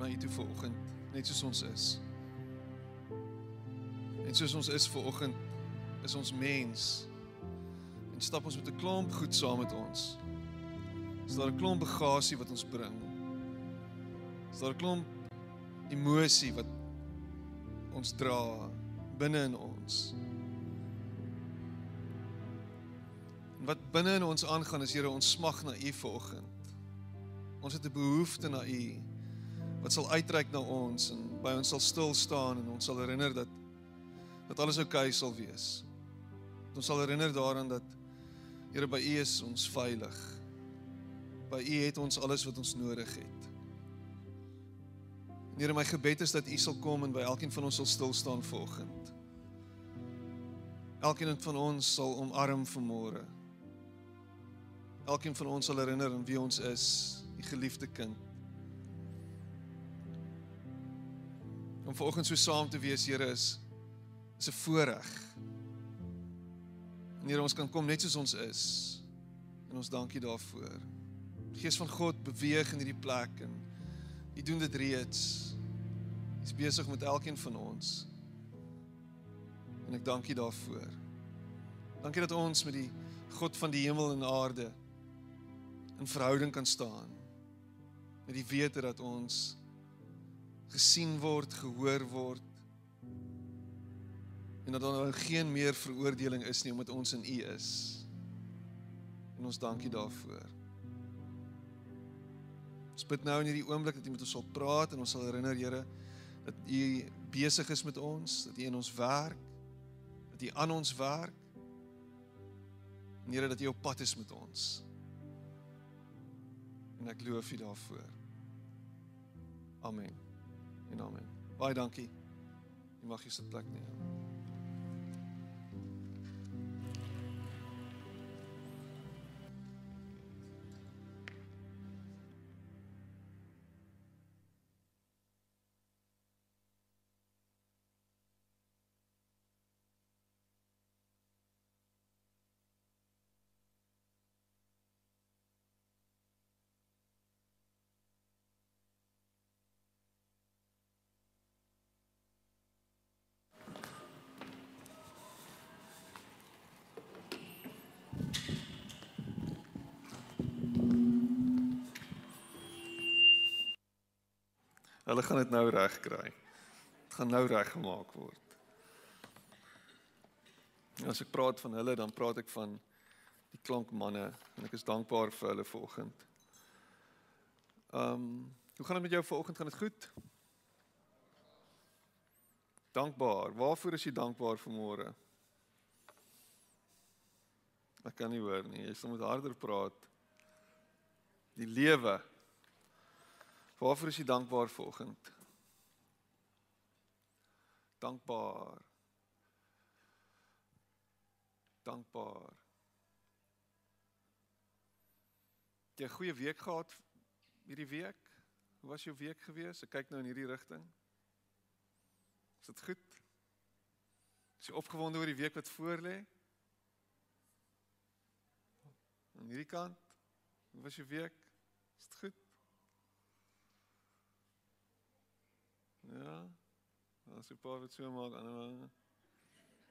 na U toe vanoggend, net soos ons is. En soos ons is vanoggend, is ons mens. En stap ons met 'n klomp goed saam met ons. Is daar 'n klomp bagasie wat ons bring? Is daar 'n klomp emosie wat ons dra binne in ons? En wat binne in ons aangaan is Here, ons smag na U vanoggend. Ons het 'n behoefte na U wat sal uitreik na ons en by ons sal stil staan en ons sal herinner dat dat alles oukei okay sal wees. Dat ons sal herinner daaraan dat Here by U is ons veilig. By U het ons alles wat ons nodig het. Here my gebed is dat U sal kom en by elkeen van ons sal stil staan vanoggend. Elkeen van ons sal omarm vanmôre. Elkeen van ons sal herinner aan wie ons is, die geliefde kind. Om vanoggend so saam te wees, Here, is is 'n voorreg. En Here, ons kan kom net soos ons is. En ons dankie daarvoor. Gees van God beweeg in hierdie plek en U doen dit reeds. Hy's besig met elkeen van ons. En ek dankie daarvoor. Dankie dat ons met die God van die hemel en aarde in verhouding kan staan. Met die wete dat ons gesien word, gehoor word en dat daar nou geen meer veroordeling is nie omdat ons in U is. En ons dankie daarvoor. Ons bid nou in hierdie oomblik dat U met ons sal praat en ons sal herinner Here dat U besig is met ons, dat U in ons werk, dat U aan ons werk. En Here dat U op pad is met ons. En ek loof U daarvoor. Amen. En amen. Baie dankie. Jy mag jy sit plek neem. Hulle gaan dit nou reg kry. Dit gaan nou reggemaak word. As ek praat van hulle, dan praat ek van die klankmanne en ek is dankbaar vir hulle vanoggend. Ehm, um, hoe gaan dit met jou vanoggend? Gaan dit goed? Dankbaar. Waarvoor is jy dankbaar vanmôre? Ek kan nie hoor nie. Jy moet harder praat. Die lewe Waarvoor is jy dankbaar vanoggend? Dankbaar. Dankbaar. Jy 'n goeie week gehad hierdie week? Hoe was jou week gewees? Ek kyk nou in hierdie rigting. Is dit goed? Is jy opgewonde oor die week wat voorlê? Aan hierdie kant. Hoe was jou week? Is dit goed? Ja. As jy paar wat so maak, ander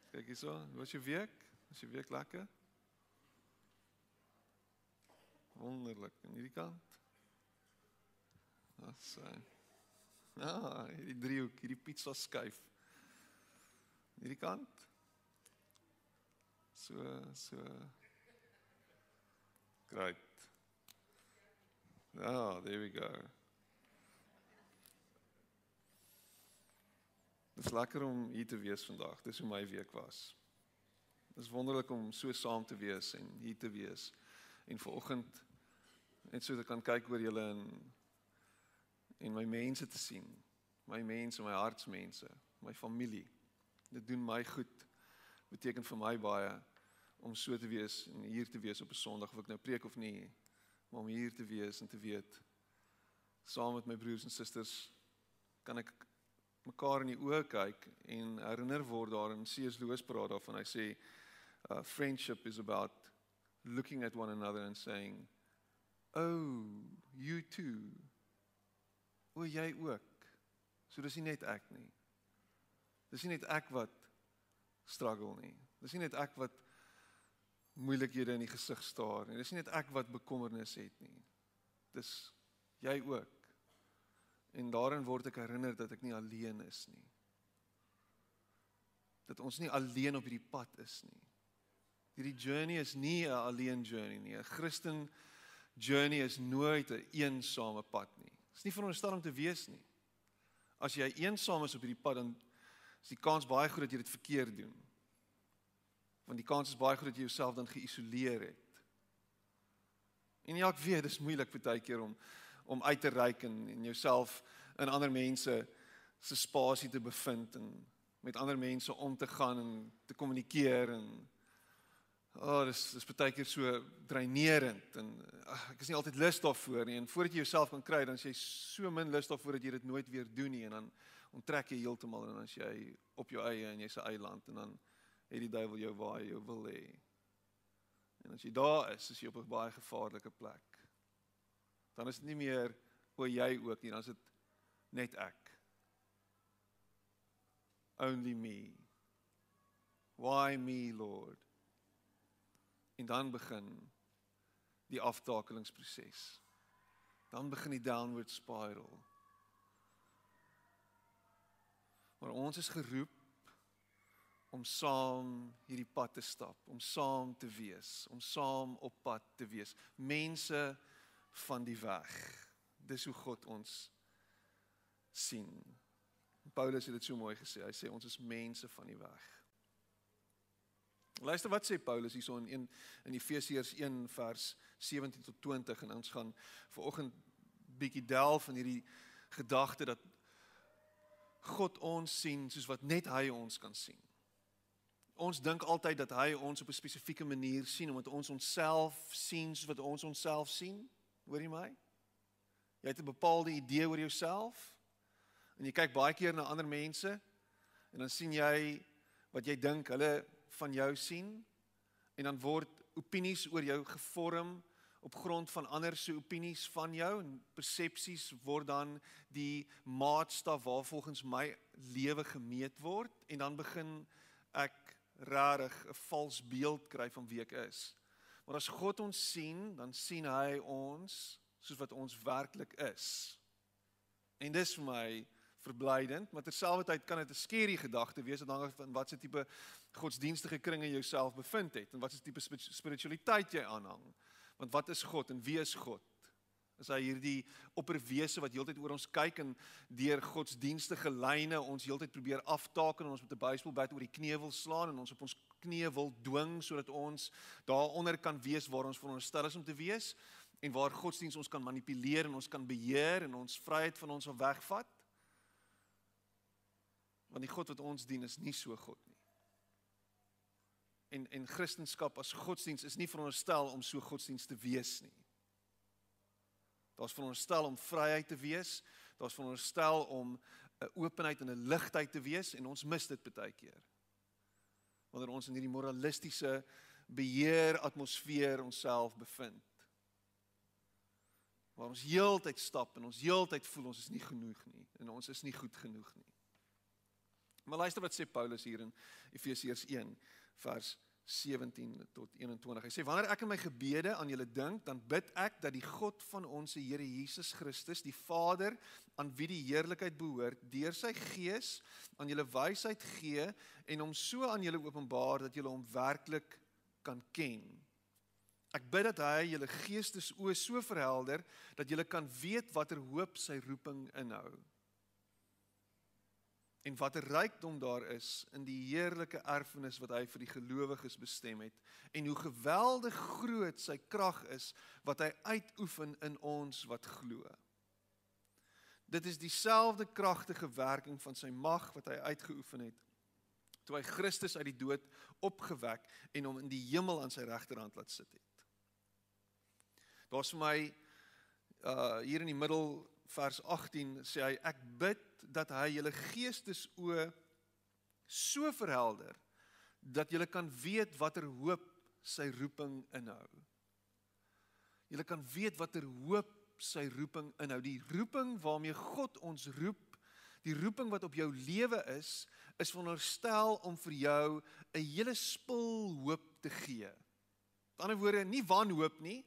Kyk hierso, wat jy week? As jy week lekker? Wonderlik. En hierdie kant? Dat sê. Ja, hierdie driehoek, hierdie pizza skuif. Hierdie kant? So, so. Great. Ja, there we go. Dit is lekker om hier te wees vandag. Dis hoe my week was. Dit is wonderlik om so saam te wees en hier te wees. En vanoggend net so te kan kyk oor julle en en my mense te sien. My mense, my hartsmense, my familie. Dit doen my goed. Beteken vir my baie om so te wees en hier te wees op 'n Sondag of ek nou preek of nie, maar om hier te wees en te weet saam met my broers en susters kan ek mekaar in die oë kyk en herinner word daarin C.S. Lewis praat daarvan hy sê uh, friendship is about looking at one another and saying oh you too O jy ook. So dis nie net ek nie. Dis nie net ek wat struggle nie. Dis nie net ek wat moeilikhede in die gesig staar nie. Dis nie net ek wat bekommernis het nie. Dis jy ook. En daarin word ek herinner dat ek nie alleen is nie. Dat ons nie alleen op hierdie pad is nie. Hierdie journey is nie 'n alleen journey nie. 'n Christen journey is nooit 'n een eensame pad nie. Dit is nie veronderstel om te wees nie. As jy eensaam is op hierdie pad dan is die kans baie groot dat jy dit verkeerd doen. Want die kans is baie groot dat jy jouself dan geïsoleer het. En ja, ek weet dis moeilik baie keer om om uit te reik en, en jouself in ander mense se spasie te bevind en met ander mense om te gaan en te kommunikeer en oh, dis dis baie keer so dreinerend en ach, ek is nie altyd lus daarvoor nie en voordat jy jouself kan kry dan as jy so min lus daarvoor dat jy dit nooit weer doen nie en dan onttrek jy heeltemal en dan as jy op jou eie en jy's 'n eiland en dan het die duiwel jou waar jy wil hê. En as jy daar is, is jy op 'n baie gevaarlike plek. Dan is dit nie meer o jy ook nie, dan is dit net ek. Only me. Why me, Lord? En dan begin die aftakelingsproses. Dan begin die downward spiral. Maar ons is geroep om saam hierdie pad te stap, om saam te wees, om saam op pad te wees. Mense van die weg. Dis hoe God ons sien. Paulus het dit so mooi gesê. Hy sê ons is mense van die weg. Luister wat sê Paulus hierso in 1 in Efesiërs 1 vers 17 tot 20 en ons gaan vanoggend bietjie delf in hierdie gedagte dat God ons sien soos wat net hy ons kan sien. Ons dink altyd dat hy ons op 'n spesifieke manier sien omdat ons onsself sien soos wat ons onsself sien. Hoor jy my? Jy het 'n bepaalde idee oor jouself en jy kyk baie keer na ander mense en dan sien jy wat jy dink hulle van jou sien en dan word opinies oor jou gevorm op grond van ander se opinies van jou en persepsies word dan die maatstaf waarvolgens my lewe gemeet word en dan begin ek rarig 'n vals beeld kry van wie ek is. Maar as God ons sien, dan sien hy ons soos wat ons werklik is. En dis vir my verblydend, maar terselfdertyd kan dit 'n skerry gedagte wees afhangende van watse tipe godsdienstige kringe jy jouself bevind het en watse tipe spiritualiteit jy aanhang. Want wat is God en wie is God? Is hy hierdie opperwese wat heeltyd oor ons kyk en deur godsdienstige lyne ons heeltyd probeer aftaken en ons met 'n baseballbat oor die knie wil slaan en ons op ons knie wil dwing sodat ons daaronder kan wees waar ons veronderstel is om te wees en waar godsdiens ons kan manipuleer en ons kan beheer en ons vryheid van ons af wegvat? Want die God wat ons dien is nie so God nie. En en Christendom as godsdiens is nie veronderstel om so godsdiens te wees nie. Daar's veronderstel om vryheid te wees, daar's veronderstel om 'n openheid en 'n ligtheid te wees en ons mis dit baie keer. Wanneer ons in hierdie moralistiese beheer atmosfeer onsself bevind. Waar ons heeltyd stap en ons heeltyd voel ons is nie genoeg nie en ons is nie goed genoeg nie. Maar luister wat sê Paulus hier in Efesiërs 1 vers 17 tot 21. Hy sê wanneer ek in my gebede aan julle dink, dan bid ek dat die God van ons Here Jesus Christus, die Vader aan wie die heerlikheid behoort, deur sy Gees aan julle wysheid gee en hom so aan julle openbaar dat julle hom werklik kan ken. Ek bid dat hy julle geestesoë so verhelder dat julle kan weet watter hoop sy roeping inhou en watter rykdom daar is in die heerlike erfenis wat hy vir die gelowiges bestem het en hoe geweldig groot sy krag is wat hy uitoefen in ons wat glo. Dit is dieselfde kragtige werking van sy mag wat hy uitgeoefen het toe hy Christus uit die dood opgewek en hom in die hemel aan sy regterhand laat sit het. Daar's vir my uh hier in die middel vers 18 sê hy ek bid dat hy julle geestesoë so verhelder dat julle kan weet watter hoop sy roeping inhou. Julle kan weet watter hoop sy roeping inhou. Die roeping waarmee God ons roep, die roeping wat op jou lewe is, is veronderstel om vir jou 'n hele spul hoop te gee. Met ander woorde, nie wanhoop nie.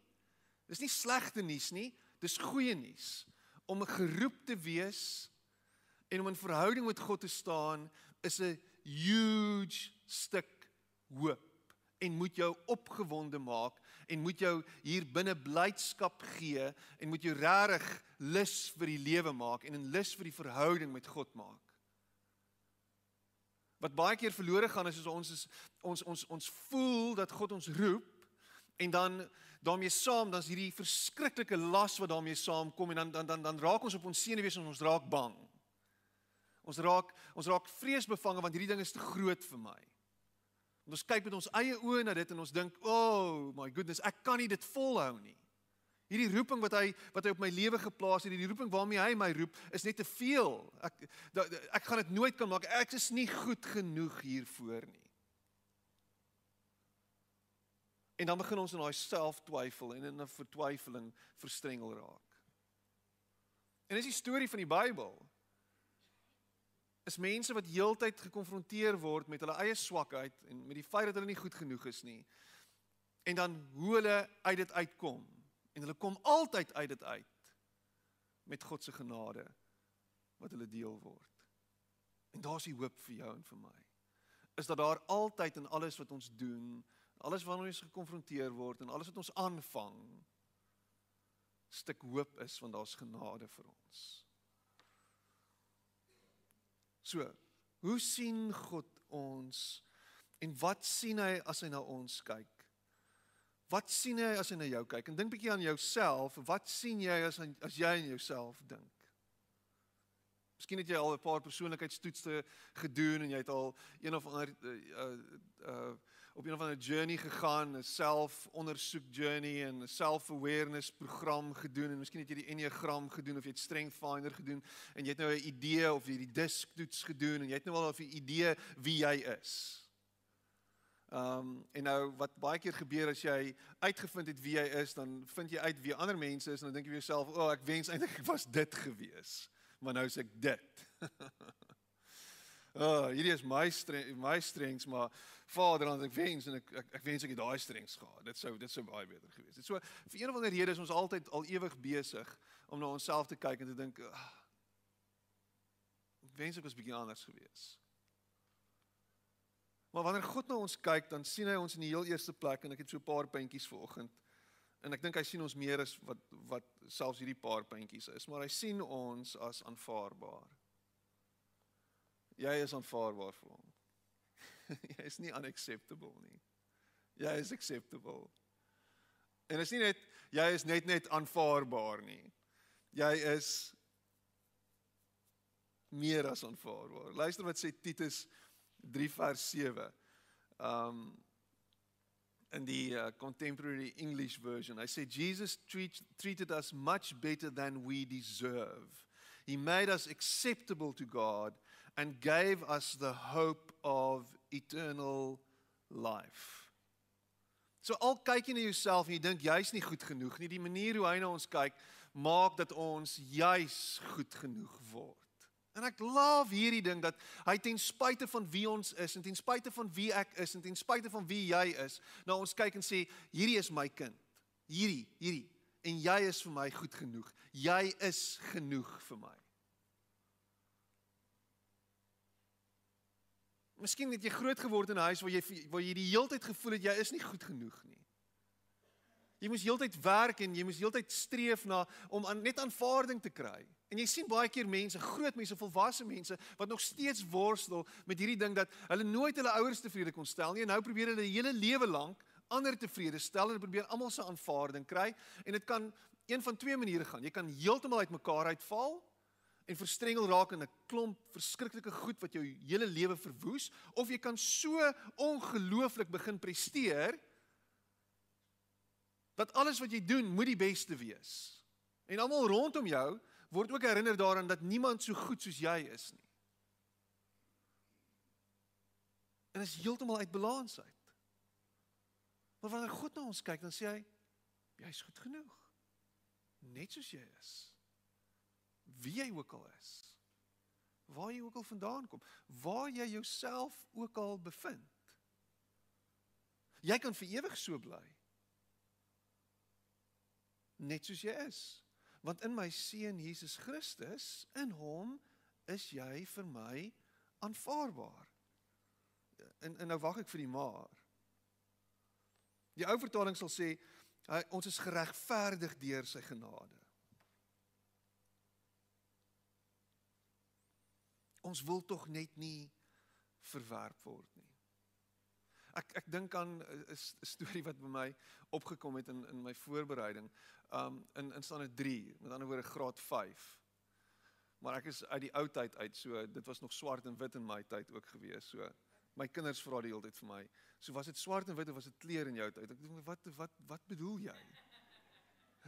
Dis nie slegte nuus nie, dis goeie nuus. Om geroep te wees en om in verhouding met God te staan is 'n huge stuk hoop en moet jou opgewonde maak en moet jou hier binne blydskap gee en moet jou regtig lus vir die lewe maak en 'n lus vir die verhouding met God maak. Wat baie keer verlore gaan is as ons is ons ons ons voel dat God ons roep en dan daarmee saam dan's hierdie verskriklike las wat daarmee saamkom en dan dan dan dan raak ons op ons senuwees en ons raak bang. Ons raak ons raak vreesbevange want hierdie ding is te groot vir my. En ons kyk met ons eie oë na dit en ons dink, "Oh my goodness, ek kan nie dit volhou nie." Hierdie roeping wat hy wat hy op my lewe geplaas het, hierdie roeping waarmee hy my roep, is net te veel. Ek da, ek gaan dit nooit kan maak. Ek is nie goed genoeg hiervoor nie. En dan begin ons in daai selftwyfel en in 'n vertwyfeling verstrengel raak. En dis die storie van die Bybel is mense wat heeltyd gekonfronteer word met hulle eie swakheid en met die feit dat hulle nie goed genoeg is nie. En dan hoe hulle uit dit uitkom. En hulle kom altyd uit dit uit met God se genade wat hulle deel word. En daar's die hoop vir jou en vir my. Is dat daar altyd in alles wat ons doen, alles waarna ons gekonfronteer word en alles wat ons aanvang stuk hoop is want daar's genade vir ons. So, hoe sien God ons en wat sien hy as hy na ons kyk? Wat sien hy as hy na jou kyk? En dink bietjie aan jouself, wat sien jy as as jy aan jouself dink? Miskien het jy al 'n paar persoonlikheidstoetse gedoen en jy het al een of ander uh uh, uh op 'n of ander journey gegaan, 'n selfondersoek journey en 'n self-awareness program gedoen en miskien het jy die Enneagram gedoen of jy het Strength Finder gedoen en jy het nou 'n idee of jy die DISC toets gedoen en jy het nou al 'n idee wie jy is. Um en nou wat baie keer gebeur as jy uitgevind het wie jy is, dan vind jy uit wie ander mense is en dan dink jy vir jouself, "O, oh, ek wens eintlik ek was dit gewees." Maar nou is ek dit. Oh, hierdie is my streng, my strengs, maar Vader, dan ek wens en ek ek, ek wens ek het daai strengs gehad. Dit sou dit sou baie beter gewees het. So vir een of ander rede is ons altyd al ewig besig om na onsself te kyk en te dink, oh, ek wens ek was bietjie anders gewees. Maar wanneer God na ons kyk, dan sien hy ons in die heel eerste plek en ek het so 'n paar puntjies vanoggend. En ek dink hy sien ons meer as wat wat selfs hierdie paar puntjies is, maar hy sien ons as aanvaarbaar. Jy is aanvaarbaar vir hom. jy is nie unacceptable nie. Jy is acceptable. En is nie net jy is net net aanvaarbaar nie. Jy is meer as aanvaarbaar. Luister wat sê Titus 3 vers 7. Um in die uh, contemporary English version. I say Jesus treat, treated us much better than we deserve. He made us acceptable to God and gave us the hope of eternal life. So al kyk jy na jouself en jy dink jy's nie goed genoeg nie, die manier hoe hy na ons kyk, maak dat ons juis goed genoeg word. En ek love hierdie ding dat hy ten spyte van wie ons is en ten spyte van wie ek is en ten spyte van wie jy is, na ons kyk en sê hierdie is my kind. Hierdie, hierdie en jy is vir my goed genoeg. Jy is genoeg vir my. Miskien het jy groot geword in 'n huis waar jy waar jy die heeltyd gevoel het jy is nie goed genoeg nie. Jy moes heeltyd werk en jy moes heeltyd streef na om aan, net aanvaarding te kry. En jy sien baie keer mense, groot mense, volwasse mense wat nog steeds worstel met hierdie ding dat hulle nooit hulle ouers tevrede kon stel nie en nou probeer hulle die hele lewe lank ander tevrede stel en probeer almal se aanvaarding kry en dit kan een van twee maniere gaan. Jy kan heeltemal uitmekaar uitval en verstrengel raak in 'n klomp verskriklike goed wat jou hele lewe verwoes of jy kan so ongelooflik begin presteer dat alles wat jy doen moet die beste wees. En almal rondom jou word ook herinner daaraan dat niemand so goed soos jy is nie. En is heeltemal uit balans uit. Maar wanneer God na ons kyk, dan sê hy jy's goed genoeg. net soos jy is. Wie jy ook al is. Waar jy ook al vandaan kom, waar jy jouself ook al bevind. Jy kan vir ewig so bly. Net soos jy is. Want in my seun Jesus Christus, in hom is jy vir my aanvaarbaar. En en nou wag ek vir die maar. Die ou vertaling sal sê hy ons is geregverdig deur sy genade. Ons wil tog net nie verwerp word nie. Ek ek dink aan 'n storie wat by my opgekom het in in my voorbereiding. Um in in 'n 3, met ander woorde graad 5. Maar ek is uit die ou tyd uit, so dit was nog swart en wit in my tyd ook gewees. So my kinders vra die hele tyd vir my, so was dit swart en wit of was dit kleur in jou tyd? Ek dink wat wat wat bedoel jy?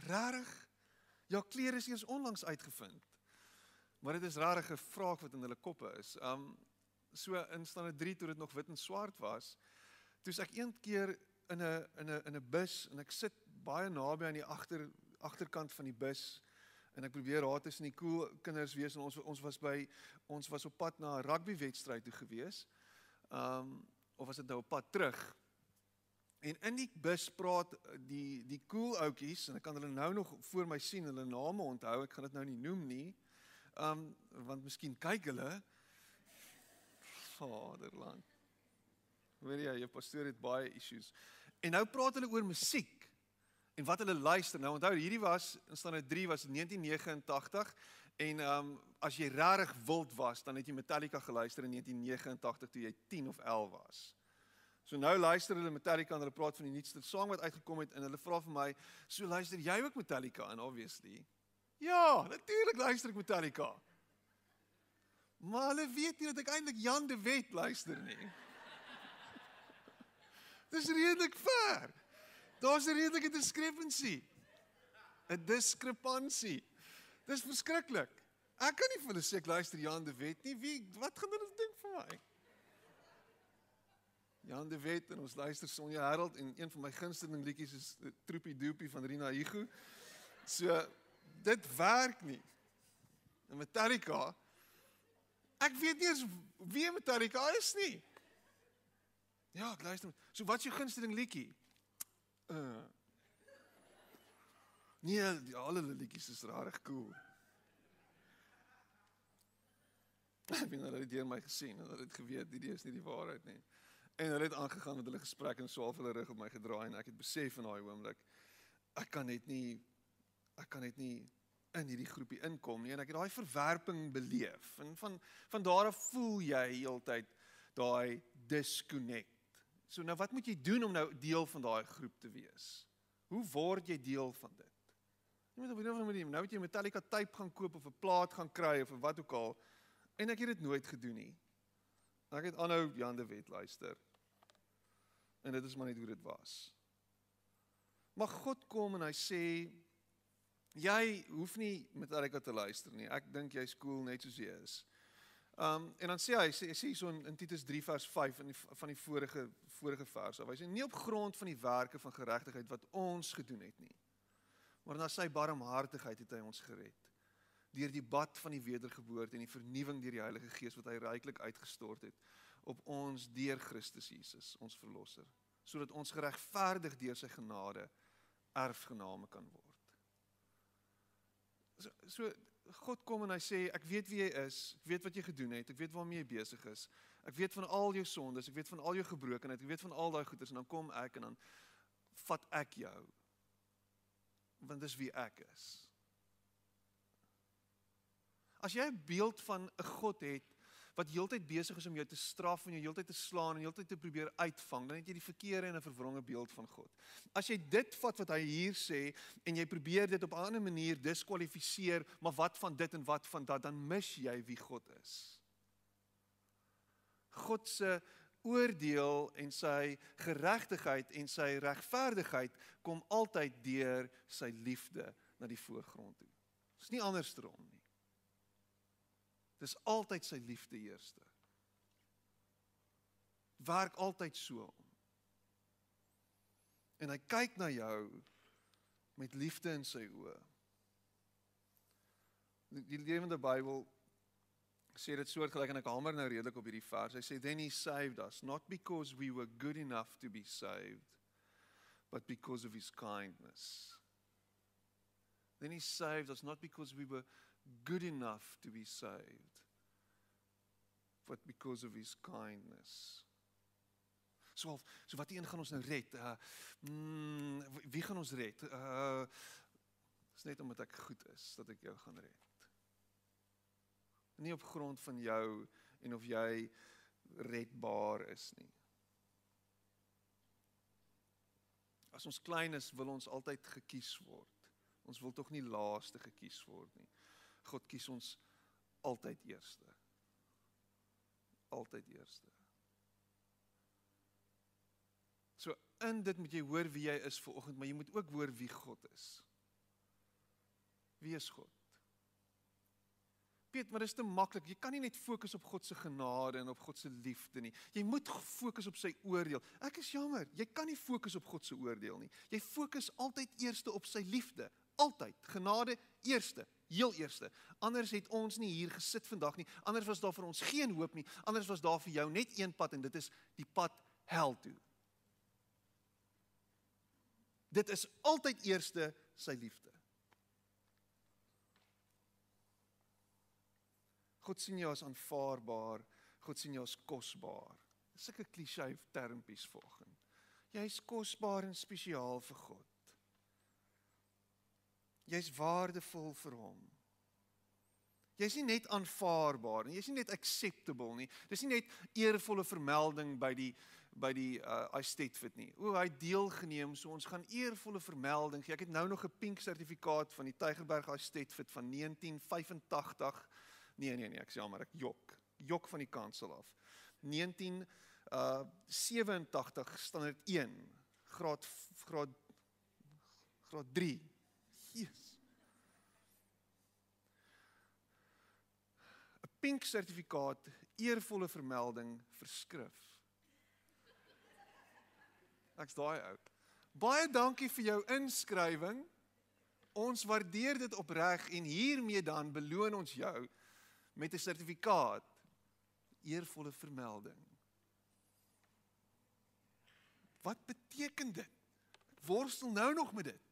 Rarig? Ja, kleur is eers onlangs uitgevind. Maar dit is rarig 'n vraag wat in hulle koppe is. Um so in 'n 3 toe dit nog wit en swart was. Toe's ek een keer in 'n in 'n in 'n bus en ek sit baie naby aan die agter agterkant van die bus en ek probeer raad tussen die cool kinders wees en ons ons was by ons was op pad na 'n rugbywedstryd toe gewees. Um of was dit nou op pad terug? En in die bus praat die die cool ouetjies en ek kan hulle nou nog voor my sien, hulle name onthou. Ek gaan dit nou nie noem nie. Um want miskien kyk hulle Vaderland. Weet jy, jou pastoor het baie issues. En nou praat hulle oor musiek en wat hulle luister. Nou onthou hierdie was in standaard 3 was 1989 En ehm um, as jy regtig wild was, dan het jy Metallica geluister in 1989 toe jy 10 of 11 was. So nou luister hulle Metallica en hulle praat van die nuutste sang wat uitgekom het en hulle vra vir my, "So luister jy ook Metallica?" En obviously, "Ja, natuurlik luister ek Metallica." Maar hulle weet nie dat ek eintlik Jan de Wet luister nie. Dis redelik ver. Daar's 'n redelike discrepancy. 'n Diskrepansie. Dis verskriklik. Ek kan nie vir hulle sê ek luister Jan de Wet nie. Wie wat gaan hulle dink vir my? Jan de Wet en ons luister Sonja Herald en een van my gunsteling liedjies is Troepie Doopie van Rina Igu. So dit werk nie. En Metallica Ek weet nie eens wie Metallica is nie. Ja, ek luister. So wat is jou gunsteling liedjie? Uh Nee, al hulle liedjies is rarig cool. Ek weet hulle het deur my gesien en hulle het geweet hierdie is nie die waarheid nie. En hulle het aangegaan met hulle gesprek en swaaf hulle rug op my gedraai en ek het besef in daai oomblik ek kan net nie ek kan net nie in hierdie groepie inkom nie en ek het daai verwerping beleef. En van van daar af voel jy heeltyd daai disconnect. So nou wat moet jy doen om nou deel van daai groep te wees? Hoe word jy deel van dit? Jy moet op 'n of ander nou het jy Metallica tape gaan koop of 'n plaat gaan kry of wat ook al. En ek het dit nooit gedoen nie. Ek het aanhou Jan de Wet luister. En dit is maar net hoe dit was. Maar God kom en hy sê jy hoef nie Metallica te luister nie. Ek dink jy's cool net soos jy is. Um en dan sê hy sê sê so in, in Titus 3 vers 5 in die, van die vorige vorige vers. Hy sê nie op grond van die werke van geregtigheid wat ons gedoen het nie maar na sy barmhartigheid het hy ons gered deur die bad van die wedergeboorte en die vernuwing deur die Heilige Gees wat hy ryklik uitgestort het op ons deur Christus Jesus ons verlosser sodat ons geregverdig deur sy genade erfgename kan word. So, so God kom en hy sê ek weet wie jy is, ek weet wat jy gedoen het, ek weet waarmee jy besig is. Ek weet van al jou sondes, ek weet van al jou gebrokenheid, ek weet van al daai goeders. En dan kom ek en dan vat ek jou. Want dis wie ek is. As jy 'n beeld van 'n God het wat heeltyd besig is om jou te straf en jou heeltyd te slaan en heeltyd te probeer uitvang, dan het jy die verkeerde en 'n verwronge beeld van God. As jy dit vat wat hy hier sê en jy probeer dit op 'n ander manier diskwalifiseer, maar wat van dit en wat van dat, dan mis jy wie God is. God se oordeel en sy geregtigheid en sy regverdigheid kom altyd deur sy liefde na die voorgrond toe. Dit is nie andersom nie. Dis altyd sy liefde eerste. Werk altyd so om. En hy kyk na jou met liefde in sy oë. Die lewende Bybel sê dit soortgelyk en ek hamer nou redelik op hierdie vers. Hy sê then he saved us not because we were good enough to be saved but because of his kindness. Then he saved us not because we were good enough to be saved but because of his kindness. So so wat een gaan ons nou red? Uh mm, wie gaan ons red? Uh is net omdat ek goed is dat ek jou gaan red. Nie op grond van jou en of jy redbaar is nie. As ons klein is, wil ons altyd gekies word. Ons wil tog nie laaste gekies word nie. God kies ons altyd eerste. Altyd eerste. So in dit moet jy hoor wie jy is vir oggend, maar jy moet ook hoor wie God is. Wie is God? Piet, maar dit is te maklik. Jy kan nie net fokus op God se genade en op God se liefde nie. Jy moet fokus op sy oordeel. Ek is jammer, jy kan nie fokus op God se oordeel nie. Jy fokus altyd eerste op sy liefde. Altyd. Genade eerste, heel eerste. Anders het ons nie hier gesit vandag nie. Anders was daar vir ons geen hoop nie. Anders was daar vir jou net een pad en dit is die pad hel toe. Dit is altyd eerste sy liefde. God sien jou as aanvaarbaar, God sien jou as kosbaar. Dis 'n klise termpies volgens. Jy's kosbaar en spesiaal vir God. Jy's waardevol vir hom. Jy's nie net aanvaarbaar nie, jy's nie net acceptable nie. Dis nie net eervolle vermelding by die by die uh Estetfit nie. O, hy deelgeneem, so ons gaan eervolle vermelding gee. Ek het nou nog 'n pink sertifikaat van die Tygerberg Estetfit van 1985 Nee nee nee, ek sê jammer, ek jok. Jok van die kansel af. 19 uh 87 standaard 1 graad graad graad 3. Jesus. 'n Pink sertifikaat, eervolle vermelding verskrif. Ek's daai ou. Baie dankie vir jou inskrywing. Ons waardeer dit opreg en hiermee dan beloon ons jou met 'n sertifikaat eervolle vermelding. Wat beteken dit? Ek worstel nou nog met dit.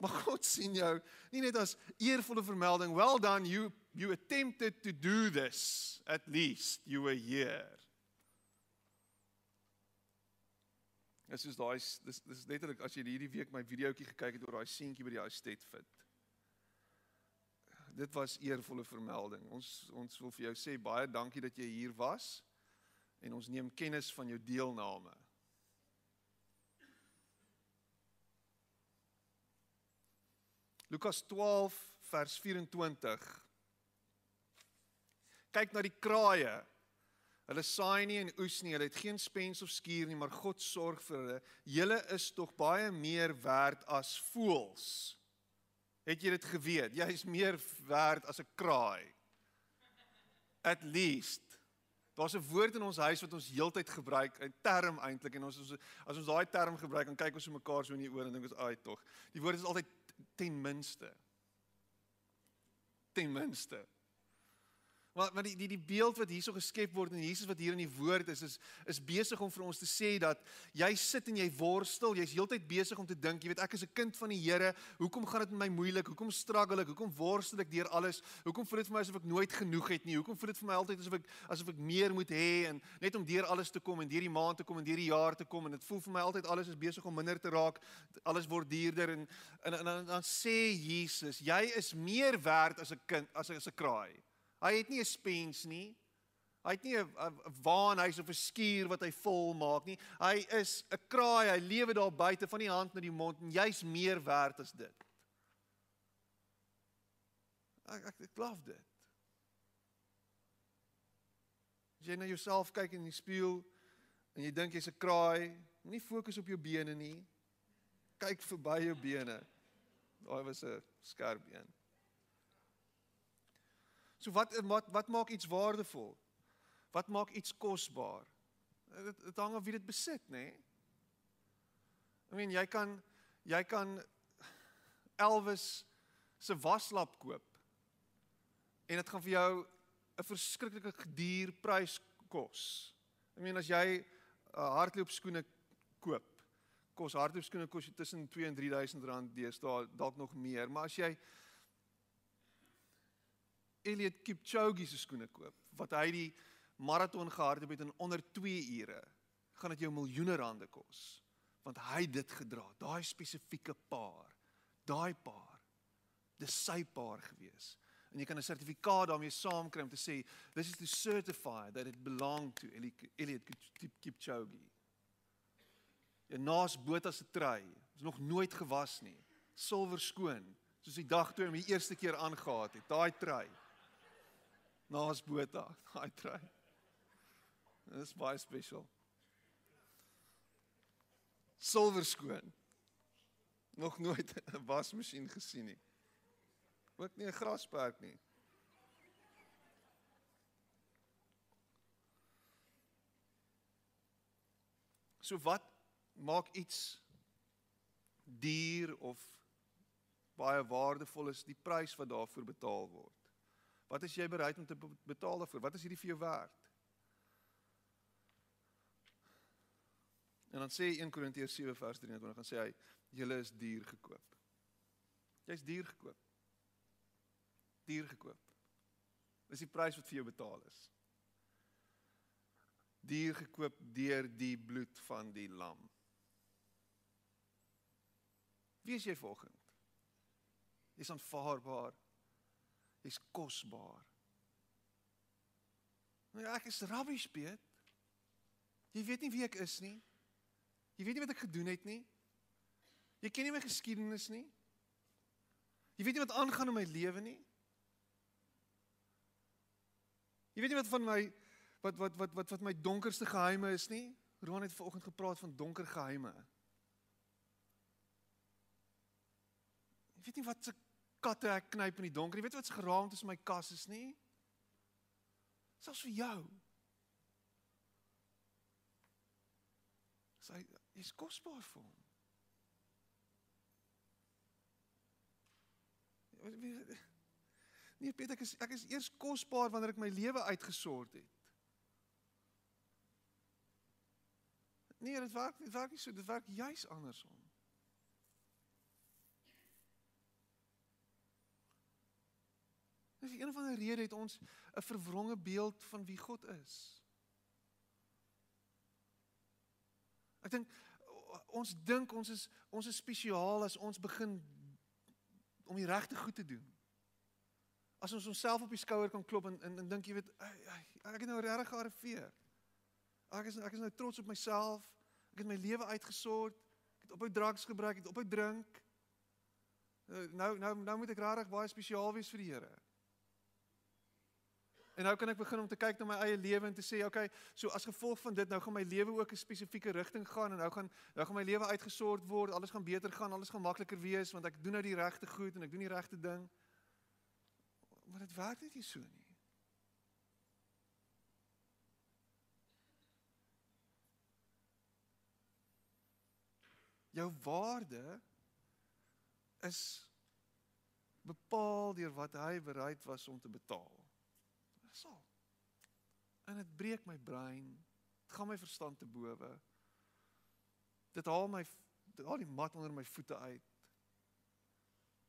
Maar God sien jou nie net as eervolle vermelding, well done you you attempted to do this at least you were here. Dit is daai dis dis letterlik as jy hierdie week my videoetjie gekyk het oor daai seentjie by die steed fit dit was eervolle vermelding. Ons ons wil vir jou sê baie dankie dat jy hier was en ons neem kennis van jou deelname. Lukas 12 vers 24. Kyk na die kraaie. Hulle saai nie en oes nie, hulle het geen spens of skuur nie, maar God sorg vir hulle. Julle is tog baie meer werd as voëls. Het jy dit geweet? Jy is meer werd as 'n kraai. At least. Daar's 'n woord in ons huis wat ons heeltyd gebruik, 'n term eintlik en ons as ons daai term gebruik, dan kyk ons so mekaar so in die oë en dink ons, "Ag, tog." Die woord is altyd ten minste. Ten minste. Maar maar die die die beeld wat hierso geskep word en Jesus wat hier in die woord is is is besig om vir ons te sê dat jy sit en jy worstel, jy's heeltyd besig om te dink, jy weet ek is 'n kind van die Here, hoekom gaan dit met my moeilik? Hoekom struggle ek? Hoekom worstel ek deur alles? Hoekom voel dit vir my asof ek nooit genoeg het nie? Hoekom voel dit vir my altyd asof ek asof ek meer moet hê en net om deur alles te kom en deur die maand te kom en deur die jaar te kom en dit voel vir my altyd alles is besig om minder te raak. Alles word duurder en en, en, en dan sê Jesus, jy is meer werd as 'n kind as 'n kraai. Hy het nie 'n spens nie. Hy het nie 'n waanhuis of 'n skuur wat hy vol maak nie. Hy is 'n kraai. Hy lewe daar buite van die hand na die mond en jy's meer werd as dit. Ek ek, ek glo dit. As jy na jouself kyk in die spieël en jy dink jy's 'n kraai, moenie fokus op jou bene nie. Kyk verby jou bene. Daai was 'n skerp een. So wat wat wat maak iets waardevol? Wat maak iets kosbaar? Dit dit hang af wie dit besit, nê? Nee? I mean, jy kan jy kan Elvis se waslap koop. en dit gaan vir jou 'n verskriklike duur prys kos. Ek meen as jy uh, hardloopskoene koop, kos hardloopskoene kos tussen 2 en 3000 rand deesdae, dalk nog meer, maar as jy Elliot Kipchoge se skoene koop, wat hy die maraton gehardloop het in onder 2 ure, gaan dit jou miljoene rande kos, want hy het dit gedra, daai spesifieke paar, daai paar, dis sy paar gewees en jy kan 'n sertifikaat daarmee saamkry om te sê this is to certify that it belonged to Elliot Kipchoge. Ja naas Botha se trui, is nog nooit gewas nie. Silwer skoon, soos die dag toe hom die eerste keer aangehaat het, daai trui. Naas Botha, daai trui. Dit is baie spesiaal. Silwer skoon. Nog nooit 'n wasmasjien gesien nie. Ook nie 'n grasperk nie. So wat maak iets duur of baie waardevol is die prys wat daarvoor betaal word. Wat is jy bereid om te betaal daarvoor? Wat is hierdie vir jou werd? En dan sê 1 Korintiërs 7 vers 23 dan sê hy julle is duur gekoop. Jy's duur gekoop duur gekoop. Dis die prys wat vir jou betaal is. Duur gekoop deur die bloed van die lam. Wie is jy volgens? Jy's aanvaarbaar. Jy's kosbaar. Nou ja, ek is rubbish, Piet. Jy weet nie wie ek is nie. Jy weet nie wat ek gedoen het nie. Jy ken nie my geskiedenis nie. Jy weet nie wat aangaan in my lewe nie. Jy weet nie wat van my wat wat wat wat wat my donkerste geheime is nie. Roan het vanoggend gepraat van donker geheime. Jy weet nie wat se katte ek knyp in die donker. Jy weet wat se geraamd is my kas is nie. Selfs vir jou. Sy is kosbaar vir hom. Nee, Peter, ek is ek is eers kosbaar wanneer ek my lewe uitgesort het. Nee, dit werk dit werk nie so, dit werk juis andersom. Dis een van die redes het ons 'n verwronge beeld van wie God is. Ek dink ons dink ons is ons is spesiaal as ons begin om die regte goed te doen as ons onsself op die skouer kan klop en en, en dink jy weet ek het nou regtig gearriveer. Ek is ek is nou trots op myself. Ek het my lewe uitgesort. Ek het ophou drugs gebruik, ek het ophou drink. Nou nou, nou moet ek regtig baie spesiaal wees vir die Here. En nou kan ek begin om te kyk na my eie lewe en te sê, okay, so as gevolg van dit nou gaan my lewe ook 'n spesifieke rigting gaan en nou gaan nou gaan my lewe uitgesort word, alles gaan beter gaan, alles gaan makliker wees want ek doen nou die regte goed en ek doen die regte ding maar dit werk net nie so nie. Jou waarde is bepaal deur wat hy bereid was om te betaal. Dis al. En dit breek my brein. Dit gaan my verstand te bowe. Dit haal my dit haal die mat onder my voete uit.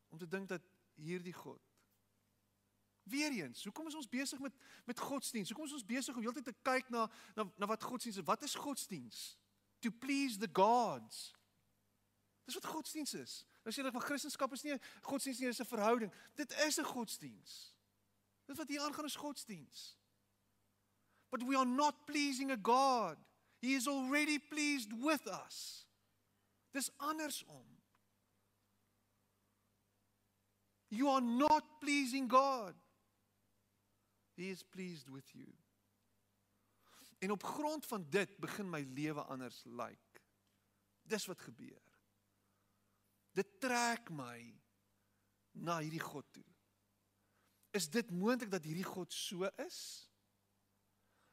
Om te dink dat hierdie God Weereens, hoekom is ons besig met met godsdiens? Hoekom is ons besig om heeltyd te kyk na na na wat godsdiens is? Wat is godsdiens? To please the gods. Dis wat godsdiens is. Nou sê dat van Christendom is nie godsdiens nie, dis 'n verhouding. Dit is 'n godsdiens. Dit wat hier aangaan is godsdiens. But we are not pleasing a God. He is already pleased with us. Dis andersom. You are not pleasing God. He is pleased with you. En op grond van dit begin my lewe anders lyk. Like. Dis wat gebeur. Dit trek my na hierdie God toe. Is dit moontlik dat hierdie God so is?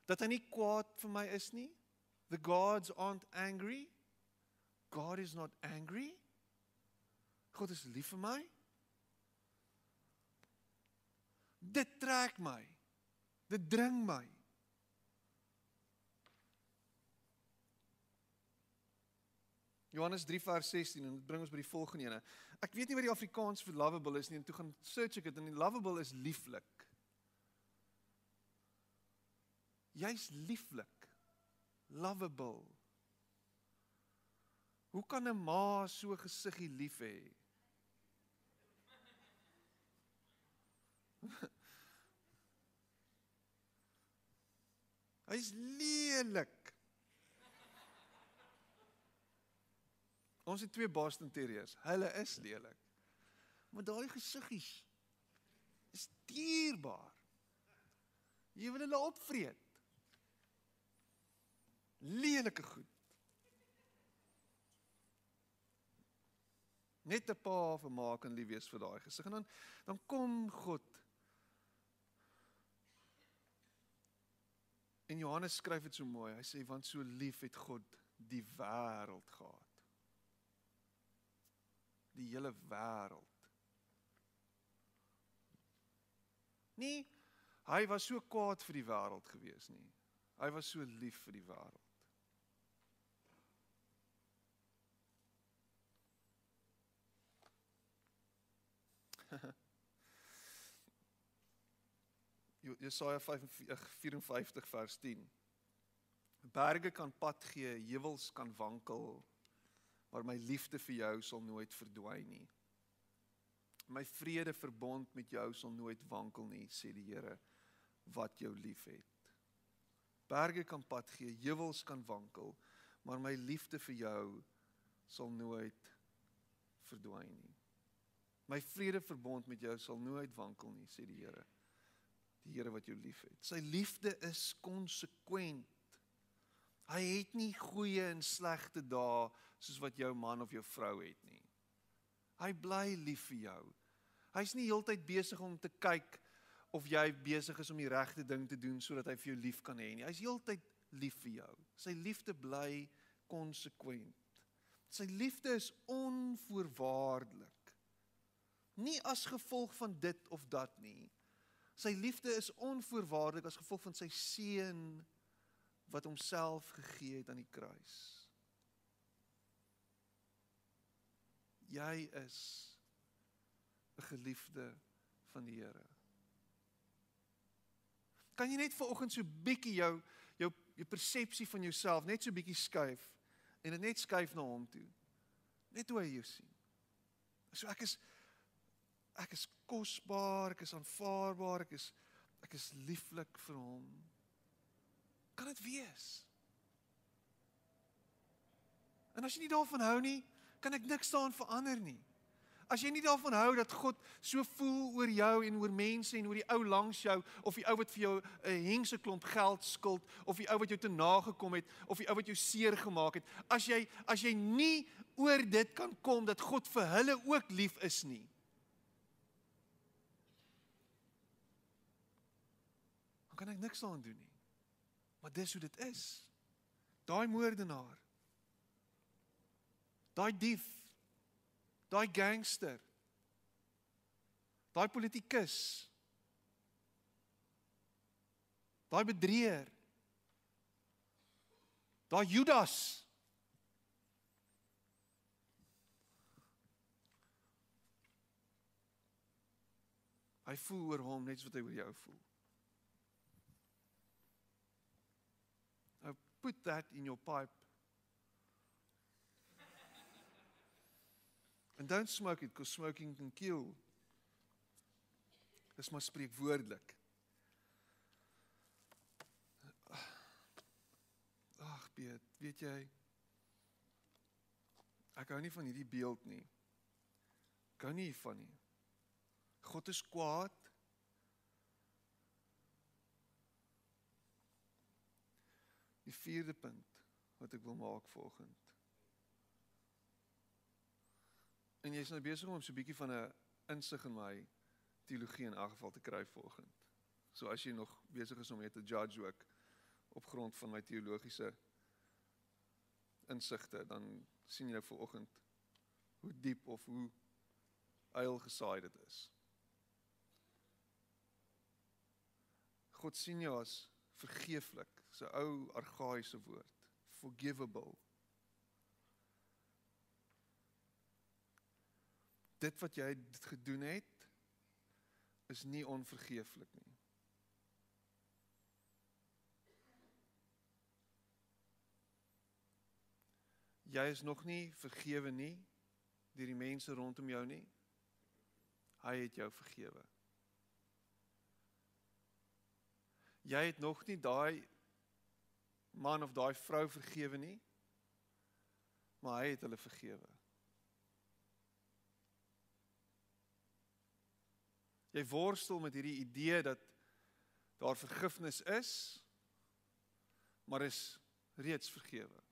Dat hy nie kwaad vir my is nie? The gods aren't angry. God is not angry. God is lief vir my. Dit trek my. Dit dring my. Johannes 3 vers 16 en dit bring ons by die volgende ene. Ek weet nie wat die Afrikaans vir lovable is nie en toe gaan search ek dit en lovable is lieflik. Jy's lieflik. Lovable. Hoe kan 'n ma so gesiggie lief hê? Hy's lelik. Ons het twee Boston Terriers. Hulle is lelik. Maar daai gesiggies is dierbaar. Jy wil hulle opvreet. Lelike goed. Net 'n pa of 'n ma kan lief wees vir daai gesig en dan dan kom God. En Johannes skryf dit so mooi. Hy sê want so lief het God die wêreld gehad die hele wêreld. Nee, hy was so kwaad vir die wêreld gewees nie. Hy was so lief vir die wêreld. Jesaja 54 vers 10. Berge kan pad gee, heuwels kan wankel, maar my liefde vir jou sal nooit verdwyn nie. My vrede verbond met jou sal nooit wankel nie, sê die Here wat jou liefhet. Berge kan pad gee, heuwels kan wankel, maar my liefde vir jou sal nooit verdwyn nie. My vrede verbond met jou sal nooit wankel nie, sê die Here. Die Here wat jou liefhet. Sy liefde is konsekwent. Hy het nie goeie en slegte dae soos wat jou man of jou vrou het nie. Hy bly lief vir jou. Hy's nie heeltyd besig om te kyk of jy besig is om die regte ding te doen sodat hy vir jou lief kan hê nie. Hy's heeltyd lief vir jou. Sy liefde bly konsekwent. Sy liefde is onvoorwaardelik. Nie as gevolg van dit of dat nie. Sy liefde is onvoorwaardelik as gevolg van sy seun wat homself gegee het aan die kruis. Jy is 'n geliefde van die Here. Kan jy net vanoggend so bietjie jou jou jou persepsie van jouself net so bietjie skuif en dit net skuif na hom toe. Net hoe hy jou sien. So ek is ek is kosbaar, ek is aanvaarbaar, ek is ek is lieflik vir hom. Kan dit wees? En as jy nie daarvan hou nie, kan ek niks daaraan verander nie. As jy nie daarvan hou dat God so voel oor jou en oor mense en oor die ou langs jou of die ou wat vir jou 'n hengse klomp geld skuld of die ou wat jou te nagekom het of die ou wat jou seer gemaak het, as jy as jy nie oor dit kan kom dat God vir hulle ook lief is nie. Dan kan ek niks daaraan doen nie. Maar dis hoe dit is. Daai moordenaar. Daai dief. Daai gangster. Daai politikus. Daai bedrieger. Daai Judas. Hy voel oor hom net soos wat hy oor jou voel. Put that in your pipe. And don't smoke it because smoking can kill. Dis maar spreekwoordelik. Ag, Piet, weet jy ek hou nie van hierdie beeld nie. Hou nie van nie. God is kwaad. Die vierde punt wat ek wil maak vanoggend. En jy's nou besig om so 'n bietjie van 'n insig in my teologie in elk geval te kry vanoggend. So as jy nog besig is om net te judge ook op grond van my teologiese insigte, dan sien jy vanoggend hoe diep of hoe eil gesaai dit is. God sien jou as vergeeflik. 'n ou argaïese woord. Forgivable. Dit wat jy gedoen het is nie onvergeeflik nie. Jy is nog nie vergewe nie deur die mense rondom jou nie. Hy het jou vergewe. Jy het nog nie daai man of daai vrou vergewe nie. Maar hy het hulle vergewe. Jy worstel met hierdie idee dat daar vergifnis is, maar is reeds vergewe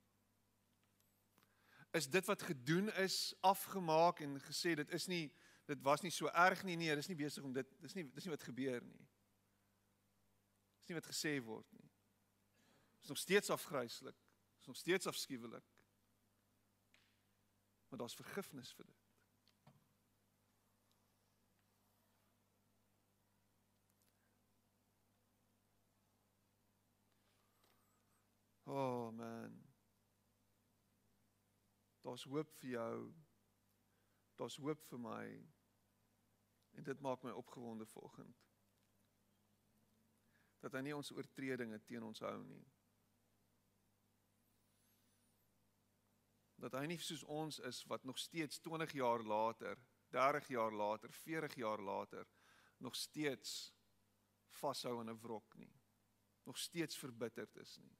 is dit wat gedoen is afgemaak en gesê dit is nie dit was nie so erg nie nee dis nie besig om dit dis nie dis nie wat gebeur nie dis nie wat gesê word nie is nog steeds afgryslik is nog steeds afskuwelik maar daar's vergifnis vir dit Oh man. Daar's hoop vir jou. Daar's hoop vir my. En dit maak my opgewonde vanoggend. Dat hy nie ons oortredinge teen ons hou nie. Dat hy nie soos ons is wat nog steeds 20 jaar later, 30 jaar later, 40 jaar later nog steeds vashou aan 'n wrok nie. Nog steeds verbitterd is nie.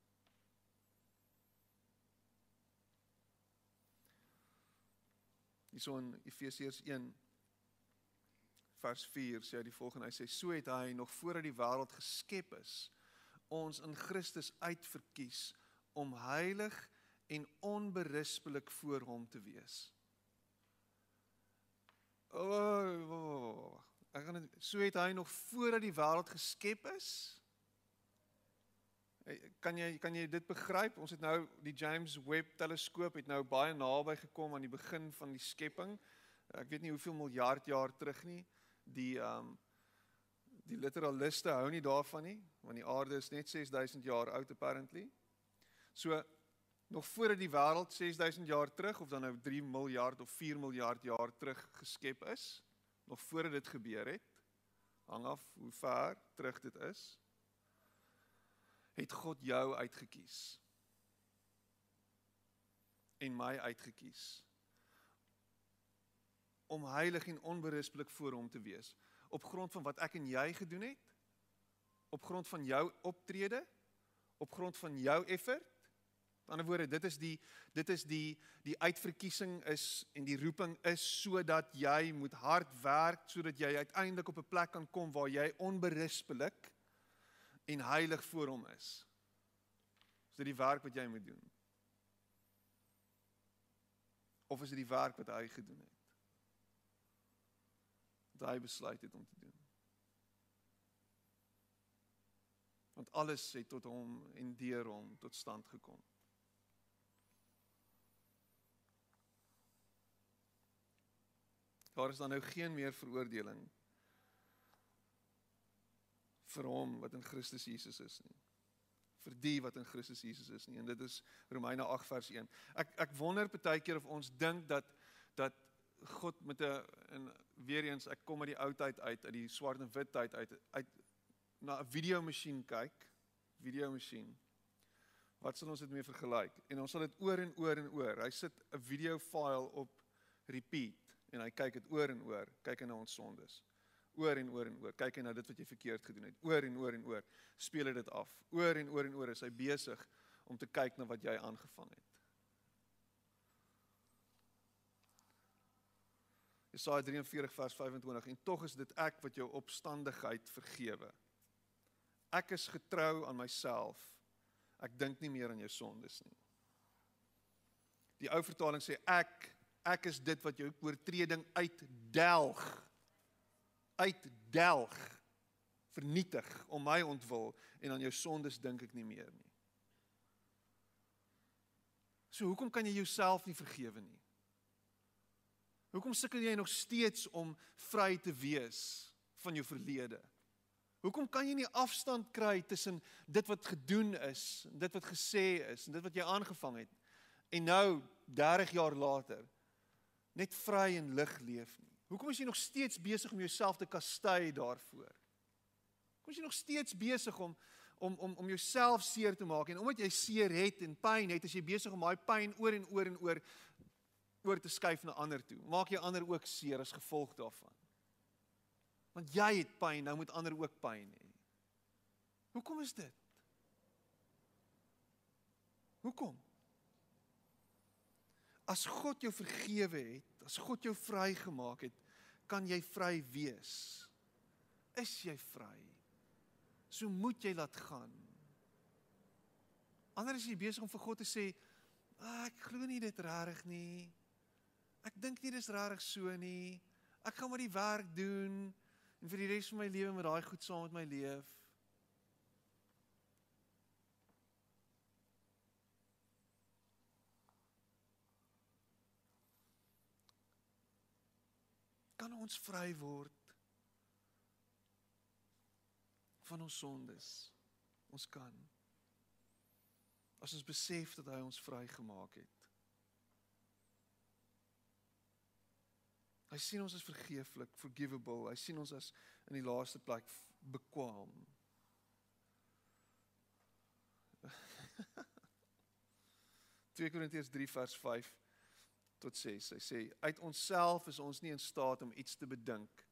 Hierso in Efesiërs 1 vers 4 sê hy die volgende hy sê so het hy nog voordat die wêreld geskep is ons in Christus uitverkies om heilig en onberispelik voor hom te wees. O, oh, oh, ek gaan so het hy nog voordat die wêreld geskep is Kan jy kan jy dit begryp? Ons het nou die James Webb teleskoop het nou baie naby gekom aan die begin van die skepping. Ek weet nie hoeveel miljard jaar terug nie. Die ehm um, die literaliste hou nie daarvan nie, want die aarde is net 6000 jaar oud apparently. So nog voor die wêreld 6000 jaar terug of dan nou 3 miljard of 4 miljard jaar terug geskep is, nog voor dit gebeur het, hang af hoe ver terug dit is het God jou uitgekies. En my uitgekies. Om heilig en onberispelik voor hom te wees. Op grond van wat ek en jy gedoen het. Op grond van jou optrede. Op grond van jou effort die ander woorde dit is die dit is die die uitverkiesing is en die roeping is sodat jy moet hard werk sodat jy uiteindelik op 'n plek kan kom waar jy onberispelik en heilig voor hom is. Is dit die werk wat jy moet doen? Of is dit die werk wat hy gedoen het? Wat hy besluit het om te doen? Want alles het tot hom en deur hom tot stand gekom. Daar is dan nou geen meer veroordeling vir hom wat in Christus Jesus is nie vir die wat in Christus Jesus is nie en dit is Romeine 8 vers 1. Ek ek wonder baie keer of ons dink dat dat God met 'n en weer eens ek kom uit die ou tyd uit uit die swart en wit tyd uit uit na 'n videomasjien kyk, videomasjien. Wat sal ons dit mee vergelyk? En ons sal dit oor en oor en oor. Hy sit 'n video file op repeat en hy kyk dit oor en oor, kyk hy na ons sondes oor en oor en oor. Kyk hy na dit wat jy verkeerd gedoen het. Oor en oor en oor. Speel dit af. Oor en oor en oor is hy besig om te kyk na wat jy aangevang het. Jesaja 43 vers 25 en tog is dit ek wat jou opstandigheid vergewe. Ek is getrou aan myself. Ek dink nie meer aan jou sondes nie. Die ou vertaling sê ek ek is dit wat jou oortreding uitdelg uitdelg vernietig om my ontwil en aan jou sondes dink ek nie meer nie. So hoekom kan jy jouself nie vergewe nie? Hoekom sukkel jy nog steeds om vry te wees van jou verlede? Hoekom kan jy nie afstand kry tussen dit wat gedoen is, dit wat gesê is en dit wat jy aangevang het en nou 30 jaar later net vry en lig leef nie? Hoekom is jy nog steeds besig om jouself te kastei daarvoor? Hoekom is jy nog steeds besig om om om om jouself seer te maak en omdat jy seer het en pyn het, is jy besig om daai pyn oor en oor en oor oor te skuif na ander toe. Maak jy ander ook seer as gevolg daarvan. Want jy het pyn, nou moet ander ook pyn hê. Hoekom is dit? Hoekom? As God jou vergewe het, as God jou vrygemaak het, kan jy vry wees. Is jy vry? So moet jy laat gaan. Anders is jy besig om vir God te sê, ah, "Ek glo nie dit regtig nie. Ek dink nie dis regtig so nie. Ek gaan maar die werk doen." en vir die res van my lewe met daai goed saam met my leef. Kan ons vry word van ons sondes? Ons kan. As ons besef dat hy ons vrygemaak het. Hy sien ons as vergeeflik, forgivable. Hy sien ons as in die laaste plek bekwam. 2 Korintiërs 3 vers 5 tot 6. Hy sê uit onsself is ons nie in staat om iets te bedink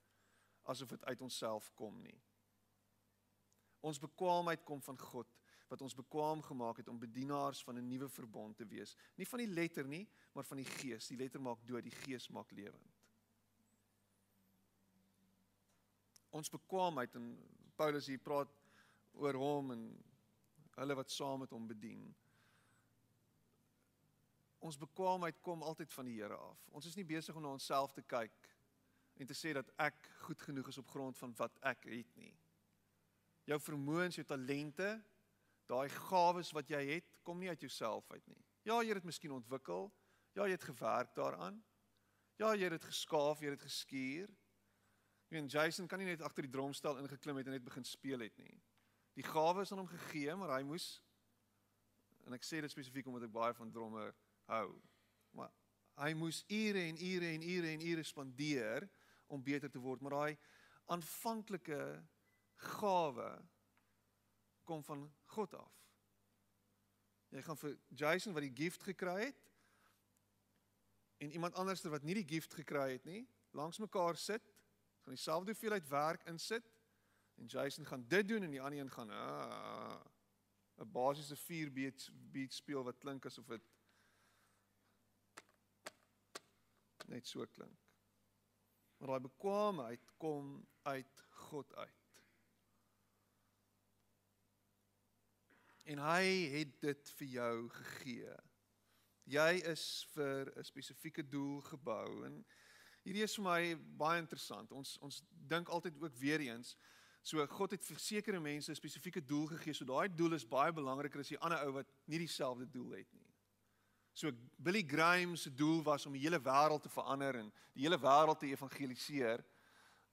asof dit uit onsself kom nie. Ons bekwaamheid kom van God wat ons bekwaam gemaak het om bedienaars van 'n nuwe verbond te wees. Nie van die letter nie, maar van die gees. Die letter maak dood, die gees maak lewend. ons bekwaamheid en Paulus hier praat oor hom en hulle wat saam met hom bedien. Ons bekwaamheid kom altyd van die Here af. Ons is nie besig om na onsself te kyk en te sê dat ek goed genoeg is op grond van wat ek het nie. Jou vermoëns, jou talente, daai gawes wat jy het, kom nie uit jouself uit nie. Ja, jy het dit miskien ontwikkel. Ja, jy het gewerk daaraan. Ja, jy het dit geskaaf, jy het dit geskuur. En Jason kan nie net agter die drumstel ingeklim het en net begin speel het nie. Die gawe is aan hom gegee, maar hy moes en ek sê dit spesifiek omdat ek baie van drummer hou. Maar hy moes ure en ure en ure en ure spandeer om beter te word, maar daai aanvanklike gawe kom van God af. Jy gaan vir Jason wat die gift gekry het en iemand anders wat nie die gift gekry het nie, langs mekaar sit gaan dieselfde hoeveelheid werk insit en Jason gaan dit doen en die ander een gaan ah, 'n basiese 4 beat beat speel wat klink asof dit net so klink. Maar daai bekwaamheid kom uit God uit. En hy het dit vir jou gegee. Jy is vir 'n spesifieke doel gebou en Hierdie is vir my baie interessant. Ons ons dink altyd ook weer eens so God het vir sekere mense 'n spesifieke doel gegee. So daai doel is baie belangriker as die ander ou wat nie dieselfde doel het nie. So Billy Graham se doel was om die hele wêreld te verander en die hele wêreld te evangeliseer.